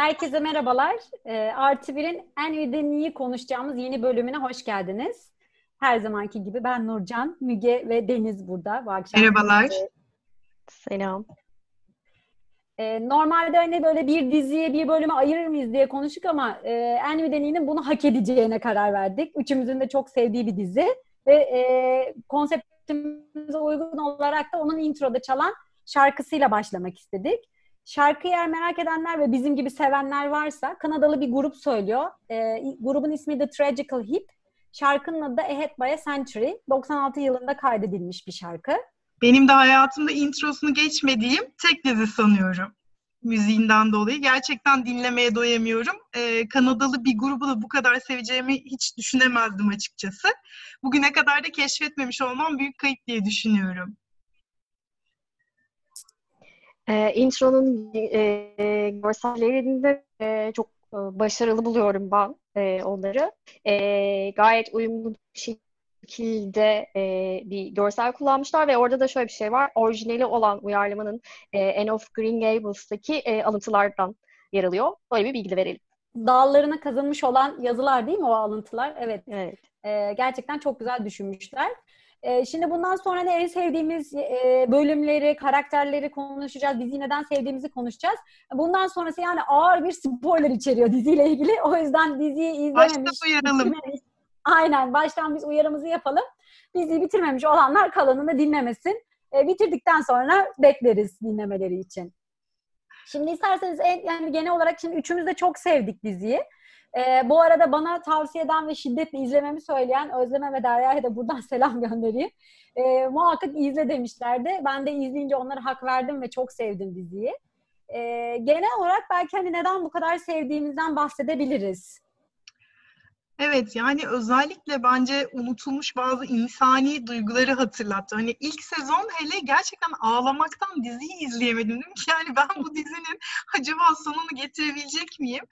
Herkese merhabalar. E, Artı Bir'in en üdeniyi konuşacağımız yeni bölümüne hoş geldiniz. Her zamanki gibi ben Nurcan, Müge ve Deniz burada bu akşam. Merhabalar. Selam. E, normalde hani böyle bir diziye bir bölüme ayırır mıyız diye konuştuk ama e, en üdeniğinin bunu hak edeceğine karar verdik. Üçümüzün de çok sevdiği bir dizi ve e, konseptimize uygun olarak da onun introda çalan şarkısıyla başlamak istedik. Şarkıyı eğer merak edenler ve bizim gibi sevenler varsa Kanadalı bir grup söylüyor. E, grubun ismi The Tragical Hip. Şarkının adı Ahead by a Century. 96 yılında kaydedilmiş bir şarkı. Benim de hayatımda introsunu geçmediğim tek dizi sanıyorum. Müziğinden dolayı. Gerçekten dinlemeye doyamıyorum. Ee, Kanadalı bir grubu da bu kadar seveceğimi hiç düşünemezdim açıkçası. Bugüne kadar da keşfetmemiş olmam büyük kayıp diye düşünüyorum. E, intronun e, görsellerinde e, çok e, başarılı buluyorum ben e, onları. E, gayet uyumlu bir şekilde e, bir görsel kullanmışlar ve orada da şöyle bir şey var. Orijinali olan uyarlamanın e, Anne of Green Gables'taki e, alıntılardan yer alıyor. Böyle bir bilgi de verelim. Dağlarına kazınmış olan yazılar değil mi o alıntılar? Evet. Evet. E, gerçekten çok güzel düşünmüşler. E, şimdi bundan sonra ne en sevdiğimiz e, bölümleri, karakterleri konuşacağız. Diziyi neden sevdiğimizi konuşacağız. Bundan sonrası yani ağır bir spoiler içeriyor diziyle ilgili. O yüzden diziyi izlememiş. Başta uyaralım. Aynen. Baştan biz uyarımızı yapalım. Diziyi bitirmemiş olanlar kalanını dinlemesin. E, bitirdikten sonra bekleriz dinlemeleri için. Şimdi isterseniz en, yani genel olarak şimdi üçümüz de çok sevdik diziyi. E, bu arada bana tavsiye eden ve şiddetle izlememi söyleyen Özleme ve Derya'ya da buradan selam göndereyim. E, muhakkak izle demişlerdi. Ben de izleyince onlara hak verdim ve çok sevdim diziyi. E, genel olarak belki hani neden bu kadar sevdiğimizden bahsedebiliriz. Evet yani özellikle bence unutulmuş bazı insani duyguları hatırlattı. Hani ilk sezon hele gerçekten ağlamaktan diziyi izleyemedim. Dedim ki yani ben bu dizinin acaba sonunu getirebilecek miyim?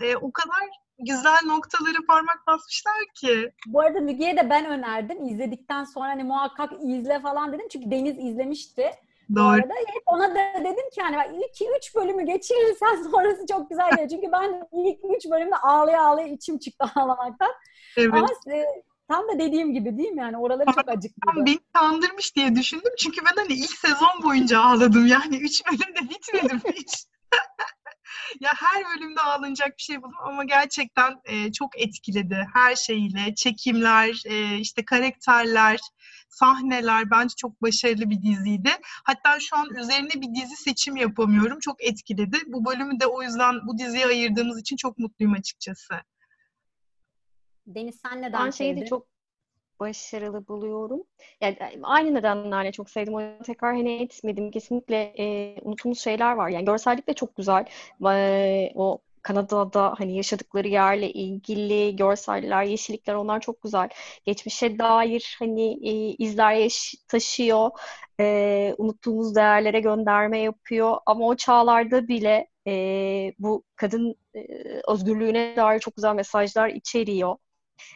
Ee, o kadar güzel noktaları parmak basmışlar ki. Bu arada Müge'ye de ben önerdim. İzledikten sonra hani muhakkak izle falan dedim. Çünkü Deniz izlemişti. Doğru. Bu arada hep ona da dedim ki hani ilk üç bölümü geçirirsen sonrası çok güzel gelir. Çünkü ben ilk üç bölümde ağlaya ağlaya içim çıktı ağlamaktan. Evet. Ama e, tam da dediğim gibi değil mi yani oraları çok. Tam beni kandırmış diye düşündüm. Çünkü ben hani ilk sezon boyunca ağladım. Yani üç bölümde bitmedim hiç. ya her bölümde ağlanacak bir şey buldum ama gerçekten e, çok etkiledi her şeyiyle. Çekimler, e, işte karakterler, sahneler bence çok başarılı bir diziydi. Hatta şu an üzerine bir dizi seçim yapamıyorum. Çok etkiledi. Bu bölümü de o yüzden bu diziye ayırdığımız için çok mutluyum açıkçası. Deniz sen neden Ben şeyi de çok başarılı buluyorum. Yani aynı nedenlerle çok sevdim. O tekrar hani etmedim. Kesinlikle e, unutulmuş şeyler var. Yani görsellik de çok güzel. E, o Kanada'da hani yaşadıkları yerle ilgili görseller, yeşillikler onlar çok güzel. Geçmişe dair hani e, izler taşıyor. E, unuttuğumuz değerlere gönderme yapıyor. Ama o çağlarda bile e, bu kadın e, özgürlüğüne dair çok güzel mesajlar içeriyor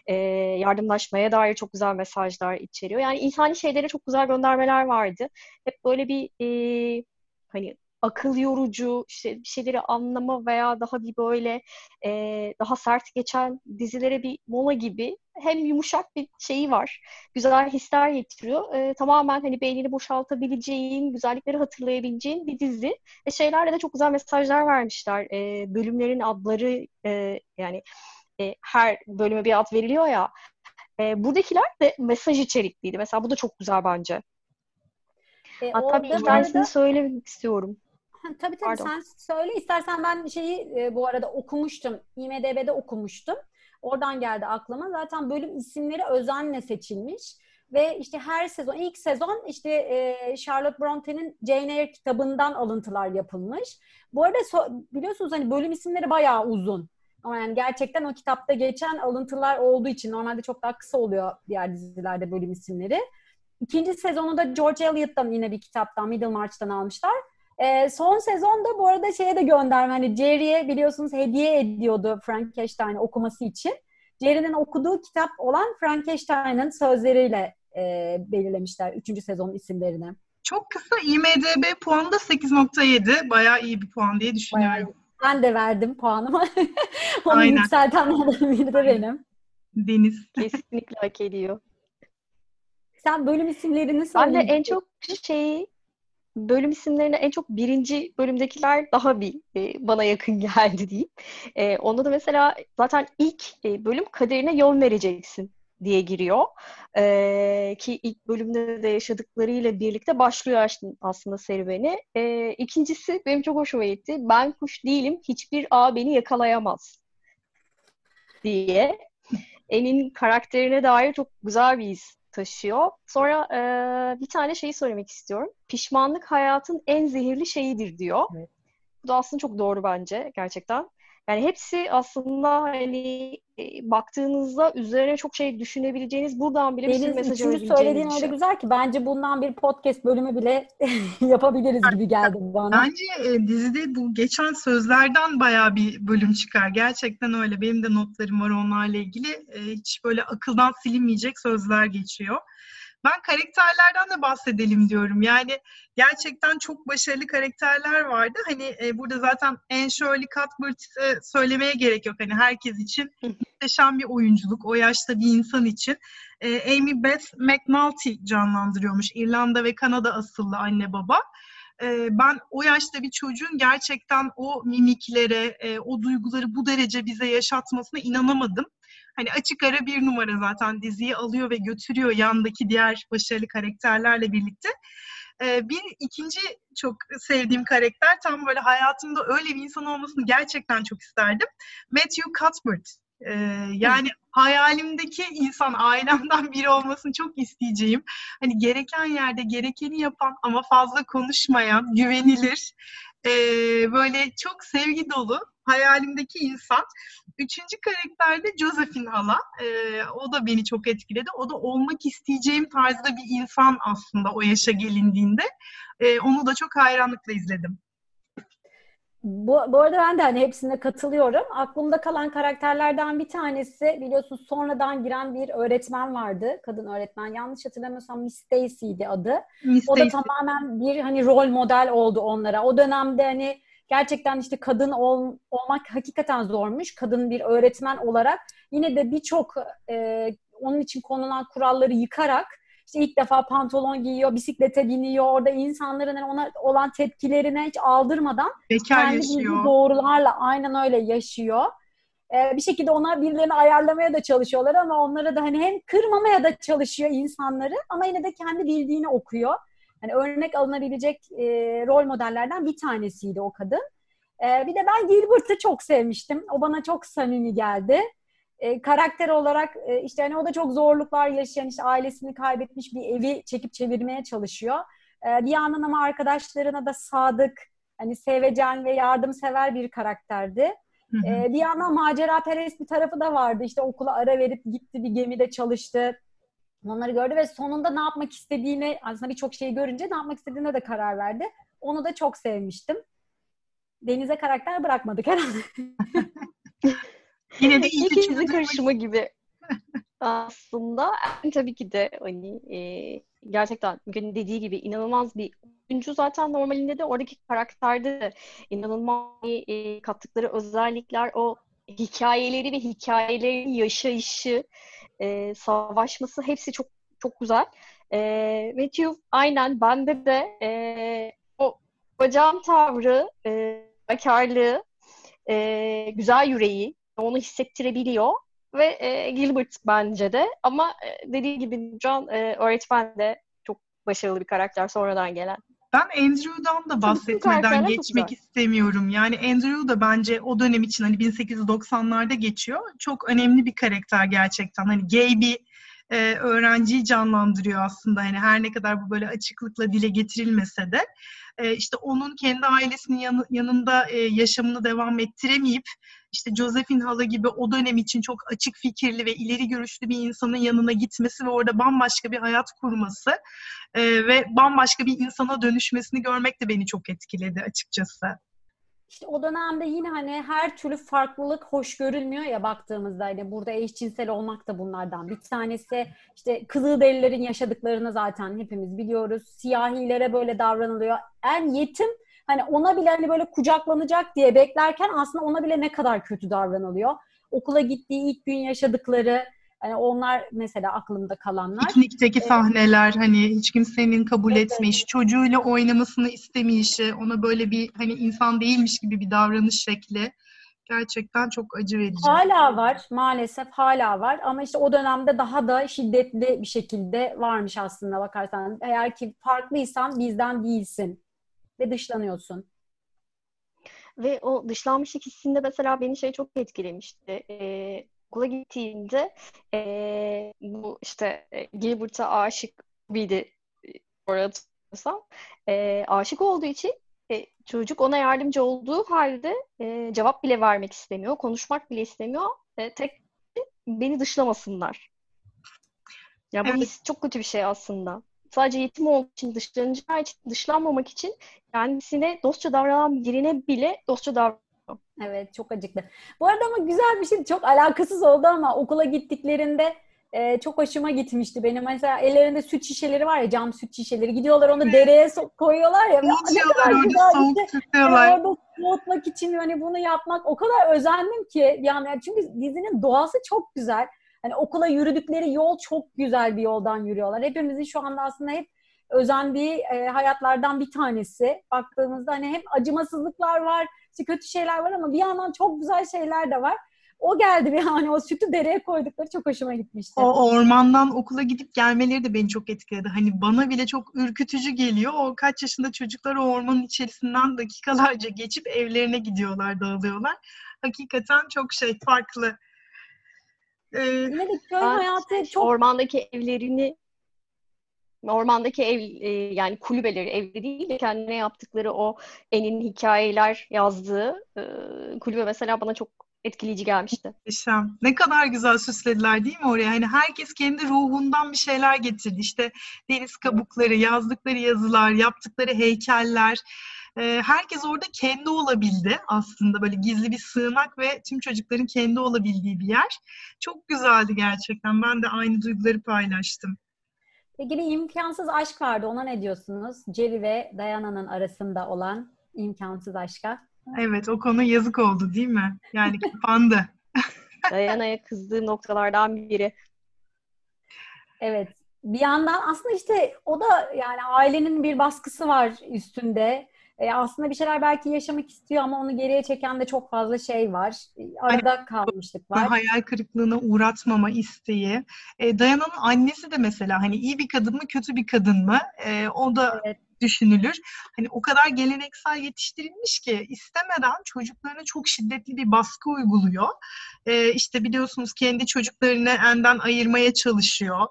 e, yardımlaşmaya dair çok güzel mesajlar içeriyor. Yani insani şeylere çok güzel göndermeler vardı. Hep böyle bir e, hani akıl yorucu, işte bir şeyleri anlama veya daha bir böyle e, daha sert geçen dizilere bir mola gibi hem yumuşak bir şeyi var. Güzel hisler getiriyor. E, tamamen hani beynini boşaltabileceğin, güzellikleri hatırlayabileceğin bir dizi. Ve şeylerle de çok güzel mesajlar vermişler. E, bölümlerin adları e, yani e, her bölüme bir ad veriliyor ya. E, buradakiler de mesaj içerikliydi. Mesela bu da çok güzel bence. E, Hatta bir tanesini arada... söylemek istiyorum. tabii tabii Pardon. sen söyle. İstersen ben şeyi e, bu arada okumuştum. IMDB'de okumuştum. Oradan geldi aklıma. Zaten bölüm isimleri özenle seçilmiş. Ve işte her sezon, ilk sezon işte e, Charlotte Bronte'nin Jane Eyre kitabından alıntılar yapılmış. Bu arada so, biliyorsunuz hani bölüm isimleri bayağı uzun. Yani gerçekten o kitapta geçen alıntılar olduğu için normalde çok daha kısa oluyor diğer dizilerde bölüm isimleri. İkinci sezonu da George Eliot'tan yine bir kitaptan Middlemarch'tan almışlar. E, son sezonda bu arada şeye de gönderme hani Jerry'e biliyorsunuz hediye ediyordu Frankenstein okuması için. Jerry'nin okuduğu kitap olan Frankenstein'ın sözleriyle e, belirlemişler 3. sezon isimlerini. Çok kısa IMDB puanı da 8.7. Bayağı iyi bir puan diye düşünüyorum. Bayağı Ben de verdim puanımı. Onu Aynen. yükseltenlerden biri de benim. Deniz. Kesinlikle hak ediyor. Sen bölüm isimlerini söyle. Ben de en çok şeyi bölüm isimlerine en çok birinci bölümdekiler daha bir e, bana yakın geldi diyeyim. E, onda da mesela zaten ilk e, bölüm kaderine yol vereceksin diye giriyor. E, ki ilk bölümde de yaşadıklarıyla birlikte başlıyor aslında serüveni. E, ikincisi benim çok hoşuma gitti. Ben kuş değilim, hiçbir ağ beni yakalayamaz diye. En'in karakterine dair çok güzel bir iz taşıyor. Sonra e, bir tane şeyi söylemek istiyorum. Pişmanlık hayatın en zehirli şeyidir diyor. Evet. Bu da aslında çok doğru bence gerçekten. Yani hepsi aslında hani e, baktığınızda üzerine çok şey düşünebileceğiniz buradan bile bir sürü mesaj alabileceğiniz söylediğin öyle güzel ki bence bundan bir podcast bölümü bile yapabiliriz gibi geldi bana. Bence e, dizide bu geçen sözlerden bayağı bir bölüm çıkar. Gerçekten öyle. Benim de notlarım var onlarla ilgili. E, hiç böyle akıldan silinmeyecek sözler geçiyor. Ben karakterlerden de bahsedelim diyorum. Yani gerçekten çok başarılı karakterler vardı. Hani e, burada zaten en Shirley Cuthbert'ı söylemeye gerek yok. Hani herkes için muhteşem bir oyunculuk. O yaşta bir insan için. E, Amy Beth McNulty canlandırıyormuş. İrlanda ve Kanada asıllı anne baba e, ben o yaşta bir çocuğun gerçekten o mimiklere, e, o duyguları bu derece bize yaşatmasına inanamadım. Hani açık ara bir numara zaten diziyi alıyor ve götürüyor yandaki diğer başarılı karakterlerle birlikte. Ee, bir ikinci çok sevdiğim karakter tam böyle hayatımda öyle bir insan olmasını gerçekten çok isterdim. Matthew Cuthbert. Ee, yani hayalimdeki insan ailemden biri olmasını çok isteyeceğim. Hani gereken yerde gerekeni yapan ama fazla konuşmayan, güvenilir, e, böyle çok sevgi dolu hayalimdeki insan. Üçüncü karakter de Josephine hala. E, o da beni çok etkiledi. O da olmak isteyeceğim tarzda bir insan aslında o yaşa gelindiğinde. E, onu da çok hayranlıkla izledim. Bu, bu arada ben de hani hepsine katılıyorum. Aklımda kalan karakterlerden bir tanesi biliyorsun sonradan giren bir öğretmen vardı. Kadın öğretmen. Yanlış hatırlamıyorsam Miss Stacy'ydi adı. Miss o da tamamen bir hani rol model oldu onlara. O dönemde hani gerçekten işte kadın ol, olmak hakikaten zormuş. Kadın bir öğretmen olarak yine de birçok e, onun için konulan kuralları yıkarak işte ilk defa pantolon giyiyor, bisiklete biniyor. Orada insanların ona olan tepkilerine hiç aldırmadan Bekar kendi doğrularla aynen öyle yaşıyor. Ee, bir şekilde ona birilerini ayarlamaya da çalışıyorlar ama onlara da hani hem kırmamaya da çalışıyor insanları ama yine de kendi bildiğini okuyor. Hani örnek alınabilecek e, rol modellerden bir tanesiydi o kadın. E, bir de ben Gilbert'ı çok sevmiştim. O bana çok samimi geldi e, karakter olarak e, işte hani o da çok zorluklar yaşayan işte ailesini kaybetmiş bir evi çekip çevirmeye çalışıyor. E, bir yandan ama arkadaşlarına da sadık, hani sevecen ve yardımsever bir karakterdi. E, bir yandan macera perest bir tarafı da vardı. İşte okula ara verip gitti bir gemide çalıştı. Onları gördü ve sonunda ne yapmak istediğini aslında birçok şeyi görünce ne yapmak istediğine de karar verdi. Onu da çok sevmiştim. Deniz'e karakter bırakmadık herhalde. Yine de ilk ikinci karışımı gibi aslında. Tabii ki de hani e, gerçekten Müge'nin dediği gibi inanılmaz bir oyuncu zaten normalinde de oradaki karakterde de inanılmaz e, kattıkları özellikler o hikayeleri ve hikayelerin yaşayışı, e, savaşması hepsi çok çok güzel. E, Matthew aynen bende de e, o bacağın tavrı, e, bekarlığı, e, güzel yüreği, onu hissettirebiliyor ve e, Gilbert bence de ama e, dediği gibi John e, öğretmen de çok başarılı bir karakter sonradan gelen. Ben Andrew'dan da bahsetmeden geçmek istemiyorum. Yani Andrew da bence o dönem için hani 1890'larda geçiyor. Çok önemli bir karakter gerçekten. Hani gay bir e, öğrenciyi canlandırıyor aslında. Yani her ne kadar bu böyle açıklıkla dile getirilmese de e, işte onun kendi ailesinin yanı, yanında e, yaşamını devam ettiremeyip işte Josephine hala gibi o dönem için çok açık fikirli ve ileri görüşlü bir insanın yanına gitmesi ve orada bambaşka bir hayat kurması e, ve bambaşka bir insana dönüşmesini görmek de beni çok etkiledi açıkçası. İşte o dönemde yine hani her türlü farklılık hoş görülmüyor ya baktığımızda hani burada eşcinsel olmak da bunlardan. Bir tanesi işte Kızılderililerin yaşadıklarını zaten hepimiz biliyoruz. Siyahilere böyle davranılıyor. En yetim Hani ona bile hani böyle kucaklanacak diye beklerken aslında ona bile ne kadar kötü davranılıyor. Okula gittiği ilk gün yaşadıkları Hani onlar mesela aklımda kalanlar. Piknikteki evet. sahneler hani hiç kimsenin kabul evet. etmeyişi, çocuğuyla oynamasını istemeyişi, ona böyle bir hani insan değilmiş gibi bir davranış şekli gerçekten çok acı verici. Hala var maalesef hala var ama işte o dönemde daha da şiddetli bir şekilde varmış aslında bakarsan. Eğer ki farklıysan bizden değilsin ve dışlanıyorsun. Ve o dışlanmışlık hissinde mesela beni şey çok etkilemişti. Ee, okula gittiğinde e, bu işte e, Gilbert'a aşık biri orada e, aşık olduğu için e, çocuk ona yardımcı olduğu halde e, cevap bile vermek istemiyor, konuşmak bile istemiyor. E, tek beni dışlamasınlar. Ya bu evet. çok kötü bir şey aslında. Sadece yetim olduğu için dışlanacağı için, dışlanmamak için kendisine dostça davranan birine bile dostça davranıyor. Evet çok acıklı. Bu arada ama güzel bir şey çok alakasız oldu ama okula gittiklerinde e, çok hoşuma gitmişti benim. Mesela ellerinde süt şişeleri var ya cam süt şişeleri. Gidiyorlar onu dereye so- koyuyorlar ya. Soğutuyorlar orada soğuk işte, tutuyorlar. Orada soğutmak için hani bunu yapmak o kadar özendim ki. Yani çünkü dizinin doğası çok güzel. Hani okula yürüdükleri yol çok güzel bir yoldan yürüyorlar. Hepimizin şu anda aslında hep özendiği e, hayatlardan bir tanesi. Baktığımızda hani hep acımasızlıklar var, işte kötü şeyler var ama bir yandan çok güzel şeyler de var. O geldi bir hani o sütü dereye koydukları çok hoşuma gitmişti. O ormandan okula gidip gelmeleri de beni çok etkiledi. Hani bana bile çok ürkütücü geliyor. O kaç yaşında çocuklar o ormanın içerisinden dakikalarca geçip evlerine gidiyorlar, dağılıyorlar. Hakikaten çok şey farklı. Ee, Yine de köy hayatı çok... Ormandaki evlerini ormandaki ev e, yani kulübeleri evleri değil de kendine yaptıkları o enin hikayeler yazdığı e, kulübe mesela bana çok etkileyici gelmişti. Muhteşem. Ne kadar güzel süslediler değil mi oraya? Hani herkes kendi ruhundan bir şeyler getirdi. İşte deniz kabukları, yazdıkları yazılar, yaptıkları heykeller. Ee, herkes orada kendi olabildi aslında. Böyle gizli bir sığınak ve tüm çocukların kendi olabildiği bir yer. Çok güzeldi gerçekten. Ben de aynı duyguları paylaştım. Peki bir imkansız aşk vardı. Ona ne diyorsunuz? Jerry ve Diana'nın arasında olan imkansız aşka. Evet o konu yazık oldu değil mi? Yani kapandı. Diana'ya kızdığım noktalardan biri. Evet. Bir yandan aslında işte o da yani ailenin bir baskısı var üstünde. E, aslında bir şeyler belki yaşamak istiyor ama onu geriye çeken de çok fazla şey var. Arada hani, kalmışlık var. Hayal kırıklığına uğratmama isteği. E, Dayana'nın annesi de mesela hani iyi bir kadın mı kötü bir kadın mı? E, o da evet düşünülür. Hani o kadar geleneksel yetiştirilmiş ki istemeden çocuklarına çok şiddetli bir baskı uyguluyor. Ee, işte biliyorsunuz kendi çocuklarını enden ayırmaya çalışıyor.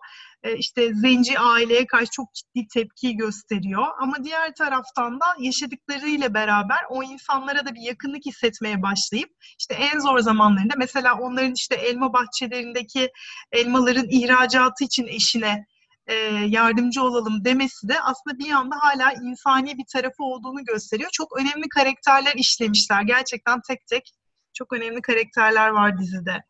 Ee, işte zenci aileye karşı çok ciddi tepki gösteriyor. Ama diğer taraftan da yaşadıklarıyla beraber o insanlara da bir yakınlık hissetmeye başlayıp işte en zor zamanlarında mesela onların işte elma bahçelerindeki elmaların ihracatı için eşine e, yardımcı olalım demesi de aslında bir yanda hala insani bir tarafı olduğunu gösteriyor. Çok önemli karakterler işlemişler. Gerçekten tek tek çok önemli karakterler var dizide.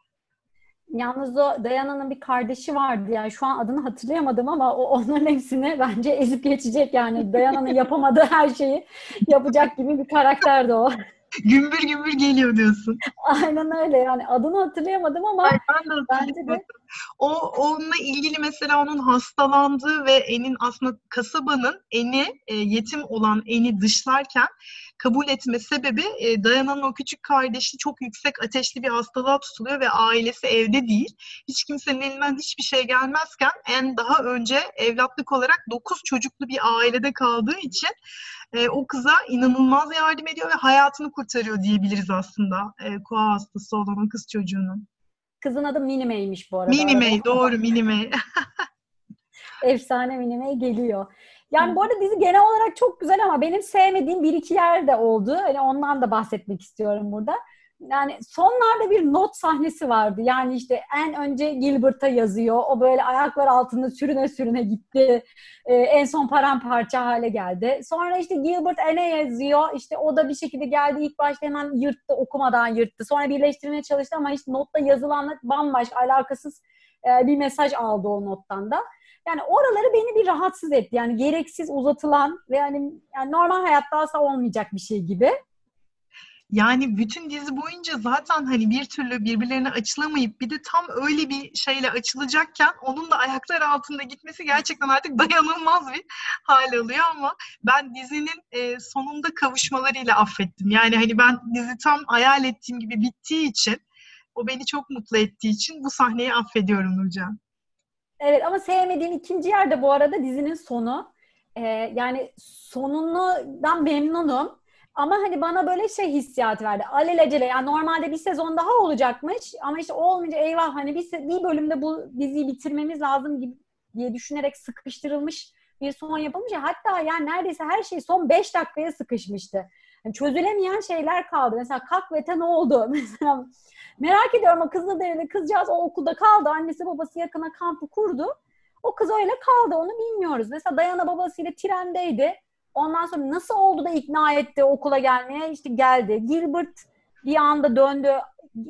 Yalnız o Dayana'nın bir kardeşi vardı. Yani şu an adını hatırlayamadım ama o onların hepsini bence ezip geçecek yani. Dayana'nın yapamadığı her şeyi yapacak gibi bir karakterdi o. gümbür gümbür geliyor diyorsun. Aynen öyle yani adını hatırlayamadım ama Ay, ben de bence de o onunla ilgili mesela onun hastalandığı ve En'in aslında kasabanın En'i e, yetim olan En'i dışlarken kabul etme sebebi e, Dayana'nın o küçük kardeşi çok yüksek ateşli bir hastalığa tutuluyor ve ailesi evde değil. Hiç kimsenin elinden hiçbir şey gelmezken en daha önce evlatlık olarak 9 çocuklu bir ailede kaldığı için e, o kıza inanılmaz yardım ediyor ve hayatını kurtarıyor diyebiliriz aslında e, koa hastası olan o kız çocuğunun. Kızın adı Minimey'miş bu arada. Minimey, doğru Minimey. Efsane Minimey geliyor. Yani bu arada dizi genel olarak çok güzel ama benim sevmediğim bir iki yer de oldu. Hani ondan da bahsetmek istiyorum burada. Yani sonlarda bir not sahnesi vardı. Yani işte en önce Gilbert'a yazıyor. O böyle ayaklar altında sürüne sürüne gitti. Ee, en son paramparça hale geldi. Sonra işte Gilbert Anne yazıyor. İşte o da bir şekilde geldi. İlk başta hemen yırttı, okumadan yırttı. Sonra birleştirmeye çalıştı ama işte notta yazılanla bambaşka, alakasız e, bir mesaj aldı o nottan da. Yani oraları beni bir rahatsız etti. Yani gereksiz uzatılan ve yani, yani normal hayatta asla olmayacak bir şey gibi. Yani bütün dizi boyunca zaten hani bir türlü birbirlerine açılamayıp bir de tam öyle bir şeyle açılacakken onun da ayaklar altında gitmesi gerçekten artık dayanılmaz bir hal alıyor ama ben dizinin e, sonunda kavuşmalarıyla affettim. Yani hani ben dizi tam hayal ettiğim gibi bittiği için o beni çok mutlu ettiği için bu sahneyi affediyorum Nurcan. Evet ama sevmediğim ikinci yerde bu arada dizinin sonu. Ee, yani sonundan memnunum. Ama hani bana böyle şey hissiyat verdi. Alelacele yani normalde bir sezon daha olacakmış ama işte olmayınca eyvah hani bir, bir bölümde bu diziyi bitirmemiz lazım gibi diye düşünerek sıkıştırılmış bir son yapılmış. Hatta yani neredeyse her şey son 5 dakikaya sıkışmıştı. Yani çözülemeyen şeyler kaldı. Mesela Kakvet'e ne oldu? Mesela merak ediyorum o Kızılderili kızcağız o okulda kaldı. Annesi babası yakına kampı kurdu. O kız öyle kaldı onu bilmiyoruz. Mesela Dayana babasıyla trendeydi. Ondan sonra nasıl oldu da ikna etti okula gelmeye? İşte geldi. Gilbert bir anda döndü.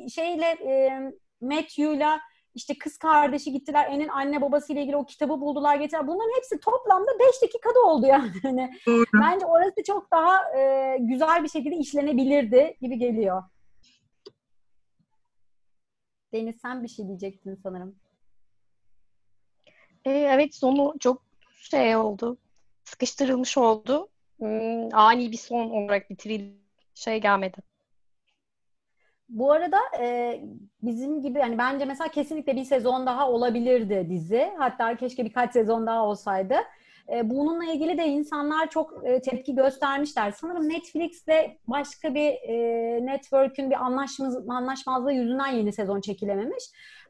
Şeyle e, Matthew'la işte kız kardeşi gittiler. En'in anne babasıyla ilgili o kitabı buldular getirdiler. Bunların hepsi toplamda 5 dakikada oldu yani. Hani bence orası çok daha e, güzel bir şekilde işlenebilirdi gibi geliyor. Deniz sen bir şey diyecektin sanırım. Ee, evet sonu çok şey oldu sıkıştırılmış oldu. Hmm, ani bir son olarak bitirildi. Şey gelmedi. Bu arada e, bizim gibi yani bence mesela kesinlikle bir sezon daha olabilirdi dizi. Hatta keşke birkaç sezon daha olsaydı. E, bununla ilgili de insanlar çok e, tepki göstermişler. Sanırım Netflix'te başka bir e, network'ün bir anlaşmaz, anlaşmazlığı yüzünden yeni sezon çekilememiş.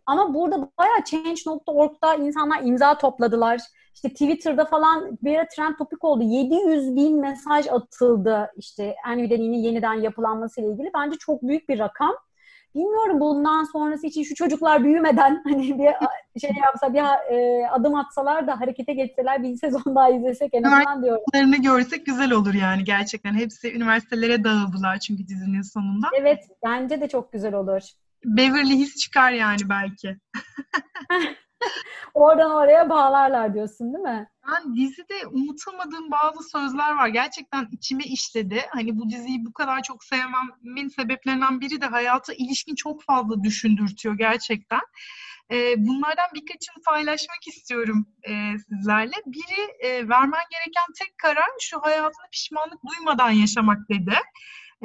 Ama burada bayağı Change.org'da insanlar imza topladılar. İşte Twitter'da falan bir trend topik oldu. 700 bin mesaj atıldı işte Nvidia'nın yeniden yapılanması ile ilgili. Bence çok büyük bir rakam. Bilmiyorum bundan sonrası için şu çocuklar büyümeden hani bir şey yapsa bir e, adım atsalar da harekete geçseler bir sezon daha izlesek en azından diyorum. Üniversitelerini görsek güzel olur yani gerçekten. Hepsi üniversitelere dağıldılar çünkü dizinin sonunda. Evet bence de çok güzel olur. Beverly Hills çıkar yani belki. Oradan oraya bağlarlar diyorsun değil mi? Ben dizide unutamadığım bazı sözler var. Gerçekten içime işledi. Hani bu diziyi bu kadar çok sevmemin sebeplerinden biri de hayata ilişkin çok fazla düşündürtüyor gerçekten. Ee, bunlardan birkaçını paylaşmak istiyorum e, sizlerle. Biri e, vermen gereken tek karar şu hayatını pişmanlık duymadan yaşamak dedi.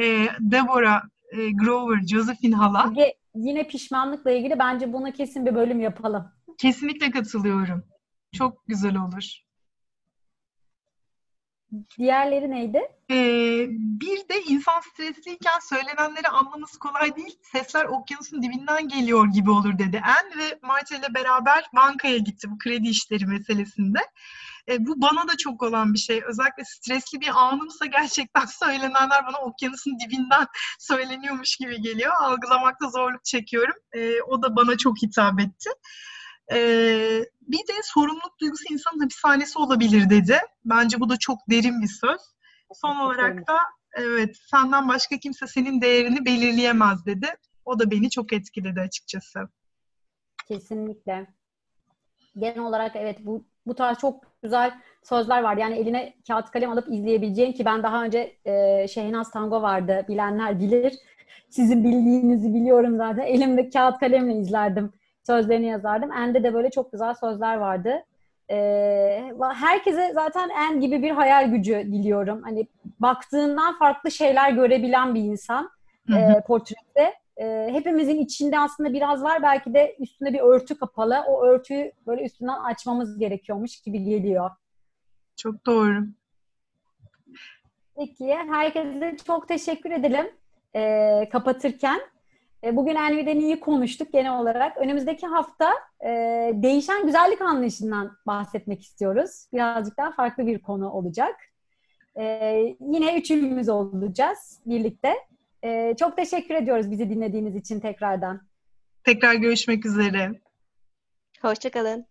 E, Deborah e, Grover, Josephine hala. Yine pişmanlıkla ilgili bence buna kesin bir bölüm yapalım. Kesinlikle katılıyorum. Çok güzel olur. Diğerleri neydi? Ee, bir de insan stresliyken söylenenleri anlaması kolay değil. Sesler okyanusun dibinden geliyor gibi olur dedi. En ve Marta ile beraber bankaya gitti bu kredi işleri meselesinde. E, bu bana da çok olan bir şey. Özellikle stresli bir anımsa gerçekten söylenenler bana okyanusun dibinden söyleniyormuş gibi geliyor. Algılamakta zorluk çekiyorum. E, o da bana çok hitap etti. Ee, bir de sorumluluk duygusu insanın hapishanesi olabilir dedi. Bence bu da çok derin bir söz. Son olarak da evet senden başka kimse senin değerini belirleyemez dedi. O da beni çok etkiledi açıkçası. Kesinlikle. Genel olarak evet bu bu tarz çok güzel sözler var. Yani eline kağıt kalem alıp izleyebileceğin ki ben daha önce e, Şehnaz Tango vardı. Bilenler bilir. Sizin bildiğinizi biliyorum zaten. Elimde kağıt kalemle izlerdim sözlerini yazardım. En'de de böyle çok güzel sözler vardı. Ee, herkese zaten En gibi bir hayal gücü diliyorum. Hani baktığından farklı şeyler görebilen bir insan e, portrede. E, hepimizin içinde aslında biraz var. Belki de üstünde bir örtü kapalı. O örtüyü böyle üstünden açmamız gerekiyormuş gibi geliyor. Çok doğru. Peki, herkese çok teşekkür edelim e, kapatırken. E, bugün Envi'den konuştuk genel olarak. Önümüzdeki hafta e, değişen güzellik anlayışından bahsetmek istiyoruz. Birazcık daha farklı bir konu olacak. E, yine üçümüz olacağız birlikte. E, çok teşekkür ediyoruz bizi dinlediğiniz için tekrardan. Tekrar görüşmek üzere. Hoşçakalın.